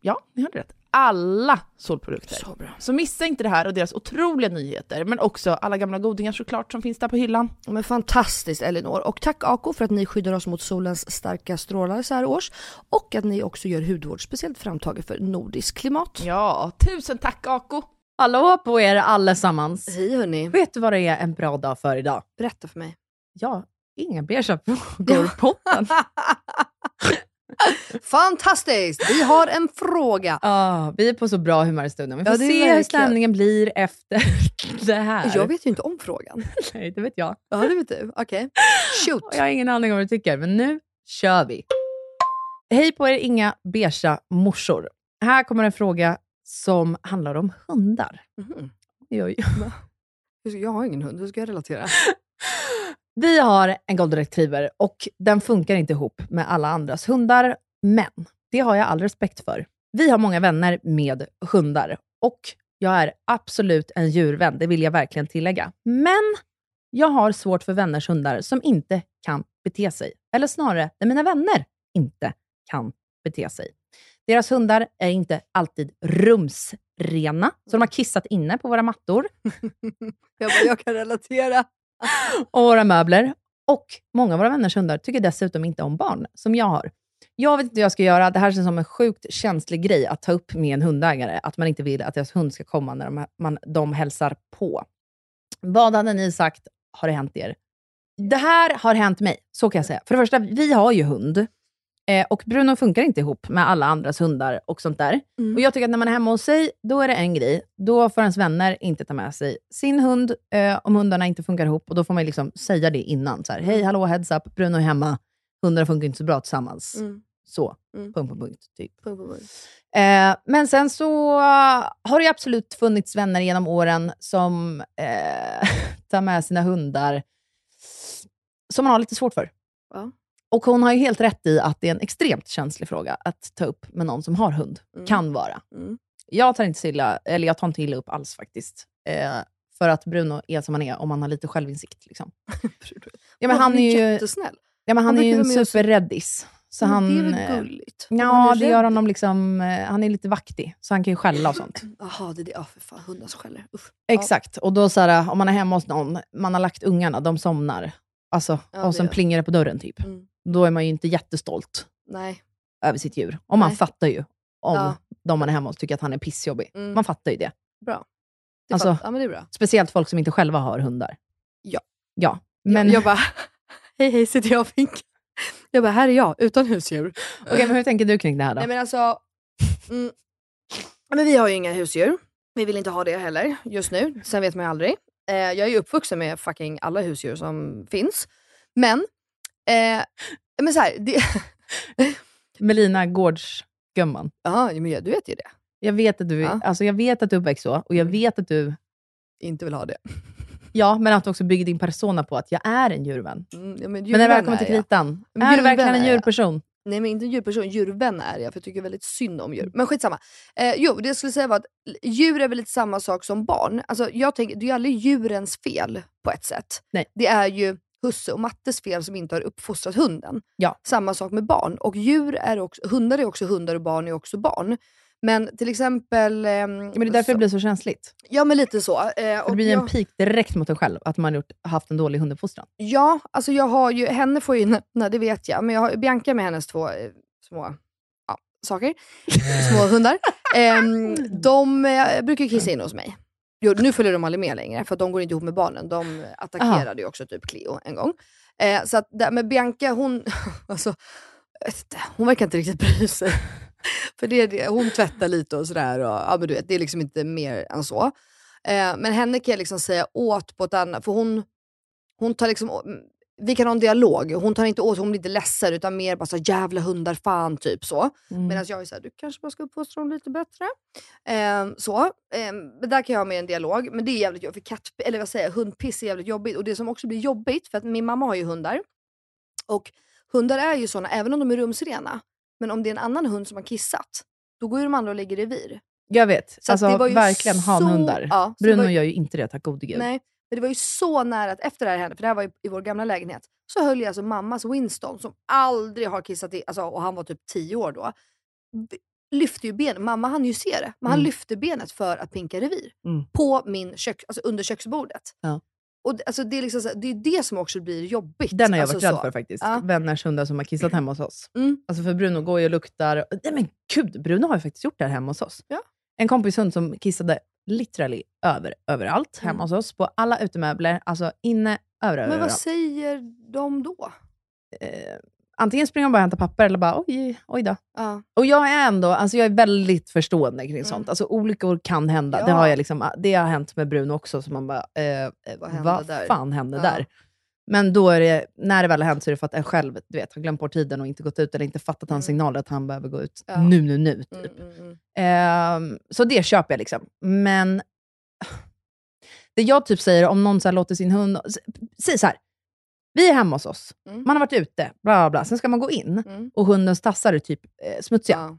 Ja, ni hörde rätt. Alla solprodukter. Så bra. Så missa inte det här och deras otroliga nyheter, men också alla gamla godingar såklart som finns där på hyllan. Men fantastiskt Elinor. Och tack Ako för att ni skyddar oss mot solens starka strålar så här års. Och att ni också gör hudvård speciellt framtaget för nordisk klimat. Ja, tusen tack Ako! Hallå på er allesammans. Hej hörni. Vet du vad det är en bra dag för idag? Berätta för mig. Ja, inga beiga frågor podden. Fantastiskt! Vi har en fråga. Ah, vi är på så bra humör i stunden. Vi får Ja, se hur stämningen blir efter det här. Jag vet ju inte om frågan. Nej, det vet jag. Ja det vet du. Okej. Shoot. Och jag har ingen aning om vad du tycker, men nu kör vi. Hej på er inga beiga morsor. Här kommer en fråga som handlar om hundar. Oj. Jag har ingen hund, hur ska jag relatera? Vi har en golden retriever och den funkar inte ihop med alla andras hundar, men det har jag all respekt för. Vi har många vänner med hundar och jag är absolut en djurvän, det vill jag verkligen tillägga. Men jag har svårt för vänners hundar som inte kan bete sig. Eller snarare, där mina vänner inte kan bete sig. Deras hundar är inte alltid rumsrena, så de har kissat inne på våra mattor Jag, bara, jag kan relatera. och våra möbler. Och många av våra vänners hundar tycker dessutom inte om barn, som jag har. Jag vet inte vad jag ska göra. Det här känns som en sjukt känslig grej att ta upp med en hundägare, att man inte vill att deras hund ska komma när de, man, de hälsar på. Vad hade ni sagt har det hänt er? Det här har hänt mig, så kan jag säga. För det första, vi har ju hund. Eh, och Bruno funkar inte ihop med alla andras hundar och sånt där. Mm. Och jag tycker att när man är hemma hos sig, då är det en grej. Då får ens vänner inte ta med sig sin hund eh, om hundarna inte funkar ihop. Och då får man liksom säga det innan. Så här, Hej, hallå, heads up, Bruno är hemma. Hundarna funkar inte så bra tillsammans. Mm. Så, Mm. punkt på punkt. Typ. Punkt, punkt, punkt. Eh, men sen så uh, har det absolut funnits vänner genom åren som eh, tar med sina hundar som man har lite svårt för. Ja. Och hon har ju helt rätt i att det är en extremt känslig fråga att ta upp med någon som har hund. Mm. Kan vara. Mm. Jag tar inte så illa, eller jag tar inte illa upp alls faktiskt. Eh, för att Bruno är som han är om han har lite självinsikt. Liksom. Ja, men han är ju, jättesnäll. ja, men han han är ju en superräddis. Så Men han, det är väl eh, gulligt? Han Ja, det gör honom liksom... eh, Han är lite vaktig, så han kan ju skälla och sånt. Jaha, det är det. Ja, för fan. Hundar som skäller. Usch. Exakt. Och då så här, om man är hemma hos någon, man har lagt ungarna, de somnar. Alltså, Ja, och sen plingar det på dörren typ. Mm. Då är man ju inte jättestolt Nej. över sitt djur. Och man Nej. fattar ju om Ja. de man är hemma hos tycker att han är pissjobbig. Mm. Man fattar ju det. Bra. Det Alltså- fatt- ja, men det är bra. Speciellt folk som inte själva har hundar. Ja. Ja. Men... Men, Jag, jag bara, hej hej sitter jag och vinkar. Jag bara, här är jag utan husdjur. Okej, men hur tänker du kring det här då? Nej men alltså, mm, men vi har ju inga husdjur. Vi vill inte ha det heller just nu. Sen vet man ju aldrig. Eh, jag är ju uppvuxen med fucking alla husdjur som finns. Men, eh, men så här, det, Melina Gårdsgumman. ja, men jag- du vet ju det. Jag vet att du, Ja. alltså jag vet att du är uppväxt så, och jag Mm. vet att du, Inte vill ha det. ja, men att du också bygger din persona på att jag är en djurvän. Mm, ja, men Men när djurvän det väl kommer till är kritan, Men är du djurvän verkligen en är djurperson? Nej men inte en djurperson, djurvän är jag för jag tycker väldigt synd om djur. Men skitsamma. Eh, jo, det jag skulle säga var att djur är väl lite samma sak som barn. Alltså, jag tänker, det är ju aldrig djurens fel på ett sätt. Nej. Det är ju husse och mattes fel som inte har uppfostrat hunden. Ja. Samma sak med barn. Och djur är också, hundar är också hundar och barn är också barn. Men till exempel... ehm, Men det är därför så, det blir så känsligt. Ja men lite så. Eh, det blir jag, en pik direkt mot en själv, att man har gjort, haft en dålig hunduppfostran. Ja, alltså jag har ju, henne får ju, nej det vet jag, men jag har Bianca med hennes två eh, små ja, saker, små hundar. Ehm, de eh, brukar kissa in hos mig. Jo, nu följer de aldrig med längre, för de går inte ihop med barnen. De attackerade ju också typ Cleo en gång. Eh, så att, men Bianca, hon, alltså, hon verkar inte riktigt bry sig. för det, hon tvättar lite och sådär. Och, ja, men du vet, det är liksom inte mer än så. Eh, men henne kan jag liksom säga åt på ett annat, för hon, hon tar liksom, vi kan ha en dialog. Hon tar inte åt hon blir inte ledsen utan mer bara så här, jävla hundar, fan typ så. Mm. Medan jag är såhär, du kanske bara ska uppfostra dem lite bättre. Ehm, så. Ehm, men där kan jag ha med en dialog. Men det är jävligt jobbigt, för katt, eller vad säger jag, hundpiss är jävligt jobbigt. Och det som också blir jobbigt, för att min mamma har ju hundar. Och hundar är ju såna, även om de är rumsrena. Men om det är en annan hund som har kissat, då går ju de andra och lägger revir. Jag vet. Så alltså, det var ju verkligen så- hanhundar. ja, Bruno var gör ju inte det, tack gode gud. Nej, men det var ju så nära att efter det här hände, för det här var i vår gamla lägenhet, så höll jag alltså mammas Winston som aldrig har kissat i, alltså, och han var typ 10 år då, lyfte ju benet. Mamma hann ju se det, men han Mm. lyfte benet för att pinka revir. Mm. På min kök, alltså under köksbordet. Ja. Och det, alltså, det, är liksom så, det är det som också blir jobbigt. Den har jag alltså, varit rädd så. för faktiskt. Ja. Vänners hundar som har kissat hemma hos oss. Mm. Alltså för Bruno går ju och luktar... Nej men gud, Bruno har ju faktiskt gjort det här hemma hos oss. Ja. En kompis hund som kissade literally över, överallt hemma Mm. hos oss. På alla utemöbler, alltså inne, över, Men vad överallt. säger de då? Eh, antingen springer de bara och hämtar papper eller bara oj, oj då. Ja. Och jag är ändå, alltså jag är väldigt förstående kring Mm. sånt. Alltså olyckor kan hända. Det, Ja. har jag liksom, det har hänt med Bruno också, så man bara, eh, Vad vad, hände där? fan hände Ja. där? Men då är det, när det väl har hänt så är det för att en själv du vet, har glömt bort tiden och inte gått ut eller inte fattat hans Mm. signaler att han behöver gå ut Ja. nu, nu, nu. Typ. Mm, mm, mm. Ehm, så det köper jag liksom. Men det jag typ säger om någon så här låter sin hund... Säg så här. Vi är hemma hos oss. Mm. Man har varit ute, bla bla. Sen ska man gå in Mm. och hundens tassar är typ eh, smutsiga. Ja.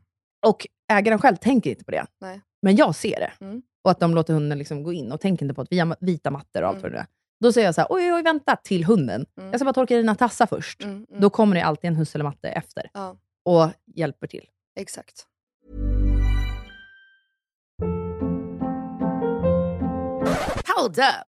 Och ägaren själv tänker inte på det. Nej. Men jag ser det. Mm. Och att de låter hunden liksom gå in och tänker inte på att vi har vita mattor och allt Mm. vad det är. Då säger jag så här, oj, oj, vänta till hunden. Mm. Jag ska bara torka dina tassar först. Mm, mm. Då kommer det alltid en husse eller matte efter Ja, och hjälper till. exakt. Hold up.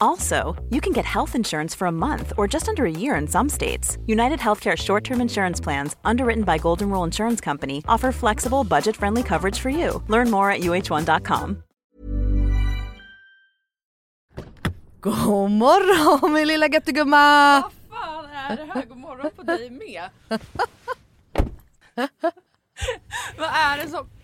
Also, you can get health insurance for a month or just under a year in some states. United Healthcare short term insurance plans, underwritten by Golden Rule Insurance Company, offer flexible, budget friendly coverage for you. Learn more at uh1.com. God morgon min lilla göttegumma! Vad fan är det här? God morgon på dig med. vad, är det som,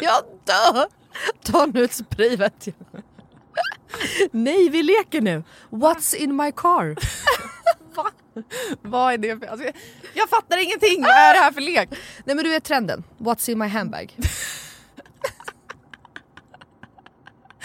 Jag dör! Ta nu ett spray vet jag. Nej, vi leker nu. What's in my car? Va? Vad är det för... Alltså, jag, jag fattar ingenting! Vad är det här för lek? Nej men du vet trenden. What's in my handbag?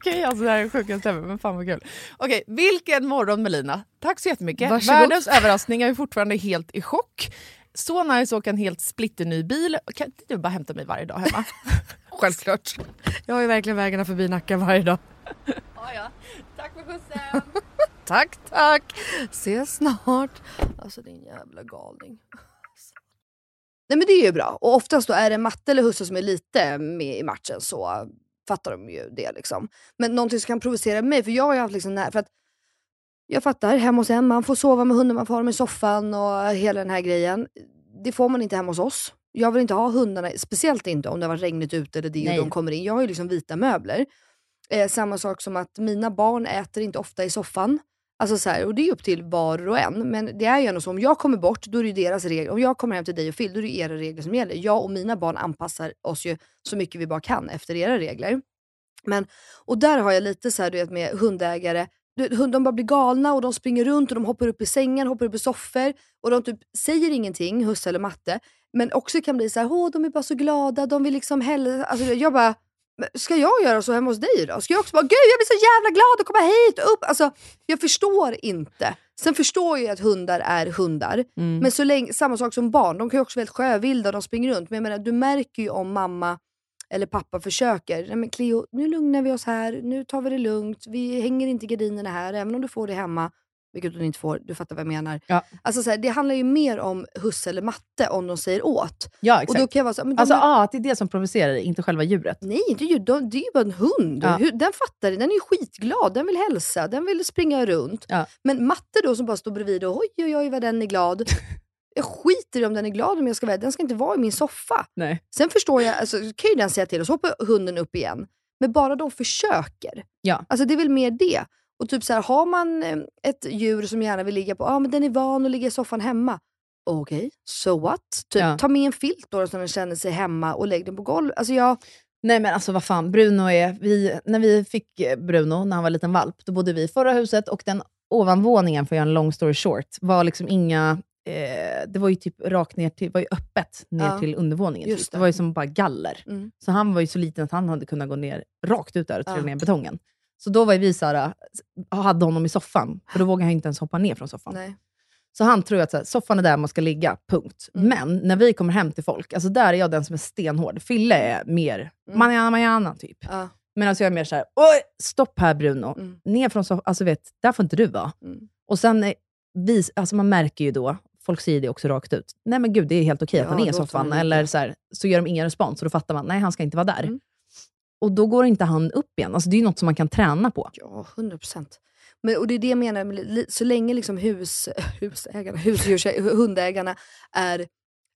Okej, alltså det här är sjukaste ever, men fan vad kul. Okej, vilken morgon Melina. Tack så jättemycket. Varsågod. Världens överraskning, jag är fortfarande helt i chock. Så nice att åka en helt splitterny bil. Kan inte du bara hämta mig varje dag hemma? Självklart. Jag har ju verkligen vägarna förbi Nacka varje dag. ja, ja. Tack för skjutsen. Tack tack! Ses snart. Alltså din jävla galning. Nej men det är ju bra och oftast då är det matte eller husse som är lite med i matchen så fattar de ju det liksom. Men någonting som kan provocera mig, för jag har ju haft liksom när, för att jag fattar, hemma hos en, man får sova med hunden, man får ha dem i soffan och hela den här grejen. Det får man inte hemma hos oss. Jag vill inte ha hundarna, speciellt inte om det har varit regnigt ute eller det och de kommer in. Jag har ju liksom vita möbler. Eh, samma sak som att mina barn äter inte ofta i soffan. Alltså så här, och det är upp till var och en. Men det är ju ändå så, om jag kommer bort, då är det ju deras regler. Om jag kommer hem till dig och Phil, då är det era regler som gäller. Jag och mina barn anpassar oss ju så mycket vi bara kan efter era regler. Men, och där har jag lite så här, du vet, med hundägare, de bara blir galna och de springer runt och de hoppar upp i sängen, hoppar upp i soffor och de typ säger ingenting, husse eller matte. Men också kan bli så här, åh de är bara så glada, de vill liksom hellre... Alltså, jag bara, ska jag göra så hemma hos dig då? Ska jag också bara, gud jag blir så jävla glad att komma hit och upp. Alltså, jag förstår inte. Sen förstår jag att hundar är hundar. Men så länge, samma sak som barn, de kan ju också vara helt sjövilda, de springer runt. Men jag menar, du märker ju om mamma eller pappa försöker. Nej men Cleo, nu lugnar vi oss här, nu tar vi det lugnt, vi hänger inte gardinerna här, även om du får det hemma. Vilket du inte får, du fattar vad jag menar. Ja. Alltså så här, det handlar ju mer om husse eller matte om de säger åt. Ja, Och exakt. då kan jag vara så, men Alltså är- att det är det som provocerar dig, inte själva djuret. Nej, inte ljud. De, det är ju bara en hund. Ja. Hur- Den fattar det. Den är ju skitglad. Den vill hälsa. Den vill springa runt. Ja. Men matte då som bara står bredvid och oj, oj, oj vad den är glad. Jag skiter i om den är glad om jag ska vara Den ska inte vara i min soffa. Nej. Sen förstår jag, alltså, kan ju den säga till och så hoppar hunden upp igen. Men bara de försöker. Ja. Alltså det är väl mer det. Och typ så här, har man eh, ett djur som gärna vill ligga på, ja ah, men den är van att ligga i soffan hemma. Okej, so what? Typ, Ja. Ta med en filt då så den känner sig hemma och lägg den på golvet. Alltså jag, Nej men alltså vad fan, Bruno är... Vi, när vi fick eh, Bruno, när han var en liten valp, då bodde vi i förra huset och den ovanvåningen, för att göra en long story short, var liksom inga... Eh, det var ju typ rakt ner till, var ju öppet ner Ja. till undervåningen. Typ. Det. det. var ju som bara galler. Mm. Så han var ju så liten att han hade kunnat gå ner rakt ut där och trilla Ja. ner i betongen. Så då var vi såhär, hade honom i soffan, för då vågade han inte ens hoppa ner från soffan. nej. Så han tror att så här, soffan är där man ska ligga, punkt. Mm. Men när vi kommer hem till folk, alltså där är jag den som är stenhård. Fille är mer Mm. manana manana typ. Ja. Men alltså jag är mer såhär, oj, stopp här Bruno. Mm. Ner från soffan, alltså vet, där får inte du vara. Mm. Och sen, eh, vi, alltså man märker ju då, folk säger det också rakt ut, nej men gud det är helt okej att Ja, han är i soffan. Eller så, här, så gör de ingen respons, och då fattar man, nej han ska inte vara där. Mm. Och då går inte han upp igen. Alltså det är ju något som man kan träna på. Ja, 100 procent. Men, och det är det jag menar, med så länge liksom hus, husägarna, husdjurs, hundägarna är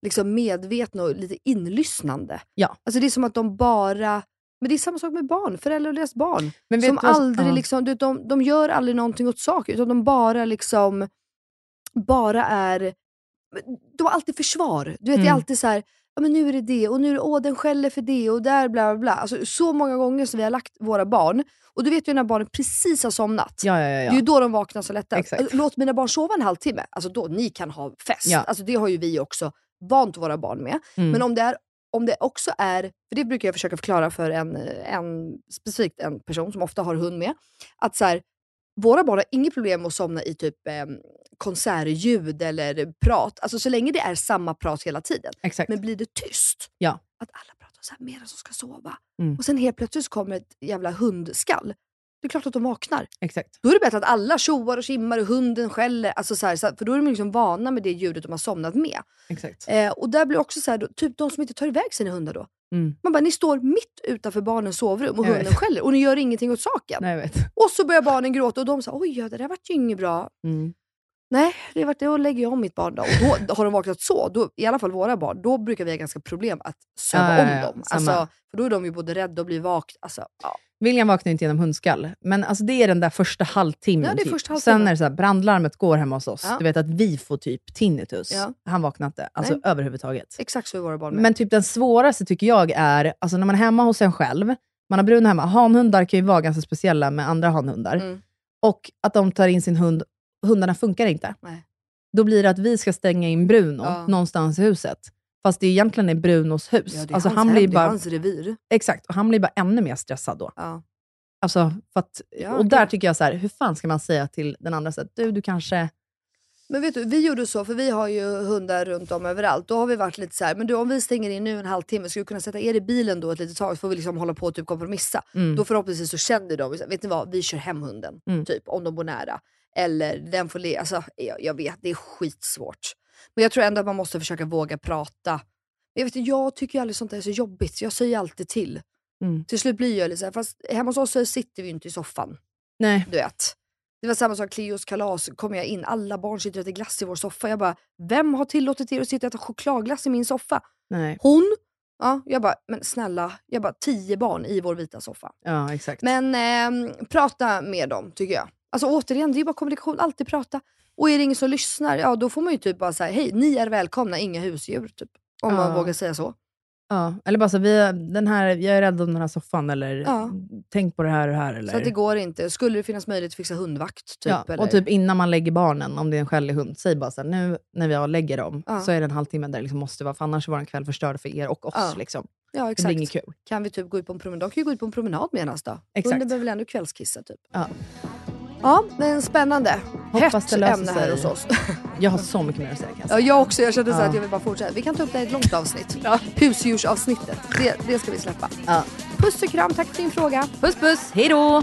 liksom medvetna och lite inlyssnande. Ja. Alltså det är som att de bara... Men det är samma sak med barn, föräldrar och deras barn. Men som vad- aldrig ja. liksom, du de, de gör aldrig någonting åt saker, utan de bara liksom bara är... De har alltid försvar. Du vet, Det är Mm. alltid så här, ja, men nu är det det och nu är det, åh den skäller för det och där bla bla bla. Alltså, så många gånger som vi har lagt våra barn, och du vet ju när barnen precis har somnat. Ja, ja, ja. Det är ju då de vaknar så lätt. Exakt. Låt mina barn sova en halvtimme. Alltså då, ni kan ha fest. Ja. Alltså det har ju vi också. vant våra barn med. Mm. Men om det, är, om det också är, för det brukar jag försöka förklara för en, en specifikt en person som ofta har hund med, att så här, våra barn har inget problem att somna i typ eh, konsertljud eller prat. Alltså så länge det är samma prat hela tiden. Exakt. Men blir det tyst, Ja. att alla pratar så här medan de ska sova. Mm. Och sen helt plötsligt kommer ett jävla hundskall. Det är klart att de vaknar. Exakt. Då är det bättre att alla tjoar och simmar och hunden skäller. Alltså så här, för då är de liksom vana med det ljudet de har somnat med. Exakt. Eh, och där blir också så här, då, typ de som inte tar iväg sina hundar då. Mm. Man bara, ni står mitt utanför barnens sovrum och hunden skäller och ni gör ingenting åt saken. Nej. Och så börjar barnen gråta och de säger oj ja, det där vart ju inget bra. Mm. Nej, det vart det och lägger jag om mitt barn då. Och då har de vaknat så, då, i alla fall våra barn, då brukar vi ha ganska problem att söva Ja, om ja, ja. dem. Alltså, för då är de ju både rädda och blir vakna. Alltså, ja. William vaknar inte genom hundskall, men alltså det är den där första halvtimmen. Ja, det är typ. första halvtimmen. Sen är det så här, brandlarmet går hemma hos oss. Ja. Du vet att vi får typ tinnitus. Ja. Han vaknar inte, alltså Nej. överhuvudtaget. Exakt så är våra barn med. Men typ den svåraste tycker jag är, alltså när man är hemma hos en själv, man har bruna hemma, hanhundar kan ju vara ganska speciella med andra hanhundar. Mm. Och att de tar in sin hund, hundarna funkar inte. Nej. Då blir det att vi ska stänga in Bruno Ja. någonstans i huset. Fast det egentligen är Brunos hus. Ja, det är alltså hans han hem, blir det är bara, hans revir. Exakt, och han blir bara ännu mer stressad då. Ja. Alltså, att, Ja, och där tycker jag så här, hur fan ska man säga till den andra så att du, du kanske... Men vet du, vi gjorde så, för vi har ju hundar runt om överallt. Då har vi varit lite så här, men du om vi stänger in nu en halvtimme, ska du kunna sätta er i bilen då ett litet tag så får vi liksom hålla på och typ kompromissa. Mm. Då förhoppningsvis så känner de, vet ni vad, vi kör hem hunden. Mm. Typ, om de bor nära. Eller den får le, alltså jag, jag vet, det är skitsvårt. Men jag tror ändå att man måste försöka våga prata. Jag, vet, jag tycker aldrig sånt där är så jobbigt, så jag säger alltid till. Mm. Till slut blir jag lite så här, fast hemma hos oss sitter vi ju inte i soffan. Nej. Du vet. Det var samma sak Cleos kalas, kommer jag in, alla barn sitter och äter glass i vår soffa. Jag bara, vem har tillåtit er att sitta och äta chokladglass i min soffa? Nej. Hon? Ja, jag bara, men snälla, jag bara tio barn i vår vita soffa. Ja, exakt. Men ehm, prata med dem tycker jag. Alltså återigen, det är bara kommunikation, alltid prata. Och är det ingen som lyssnar, ja då får man ju typ bara säga, hej ni är välkomna, inga husdjur. Typ. Om man Ja. vågar säga så. Ja, eller bara så, vi, den här, jag är rädd om den här soffan, eller Ja. tänk på det här och det här. Eller, Så det går inte. Skulle det finnas möjlighet att fixa hundvakt? Typ, ja, eller? och typ innan man lägger barnen, om det är en skällig hund, säg bara så här, nu när vi lägger dem, Ja. så är det en halvtimme där det liksom måste vara, för annars är vår kväll förstörd för er och oss. Ja. Liksom. ja, Det exakt. blir inget kul. Kan vi typ gå ut på en promenad? De kan ju gå ut på en promenad medan då. Exakt. Hunden behöver väl ändå kvällskissa typ. Ja. Ja, men spännande. Hoppas Hett det ämne här hos oss. Jag har så mycket mer att säga kan jag Ja, säga. jag också. Jag kände så Ja. att jag vill bara fortsätta. Vi kan ta upp det här i ett långt avsnitt. Husdjursavsnittet. Det, det ska vi släppa. Ja. Puss och kram. Tack för din fråga. Puss puss, hej då!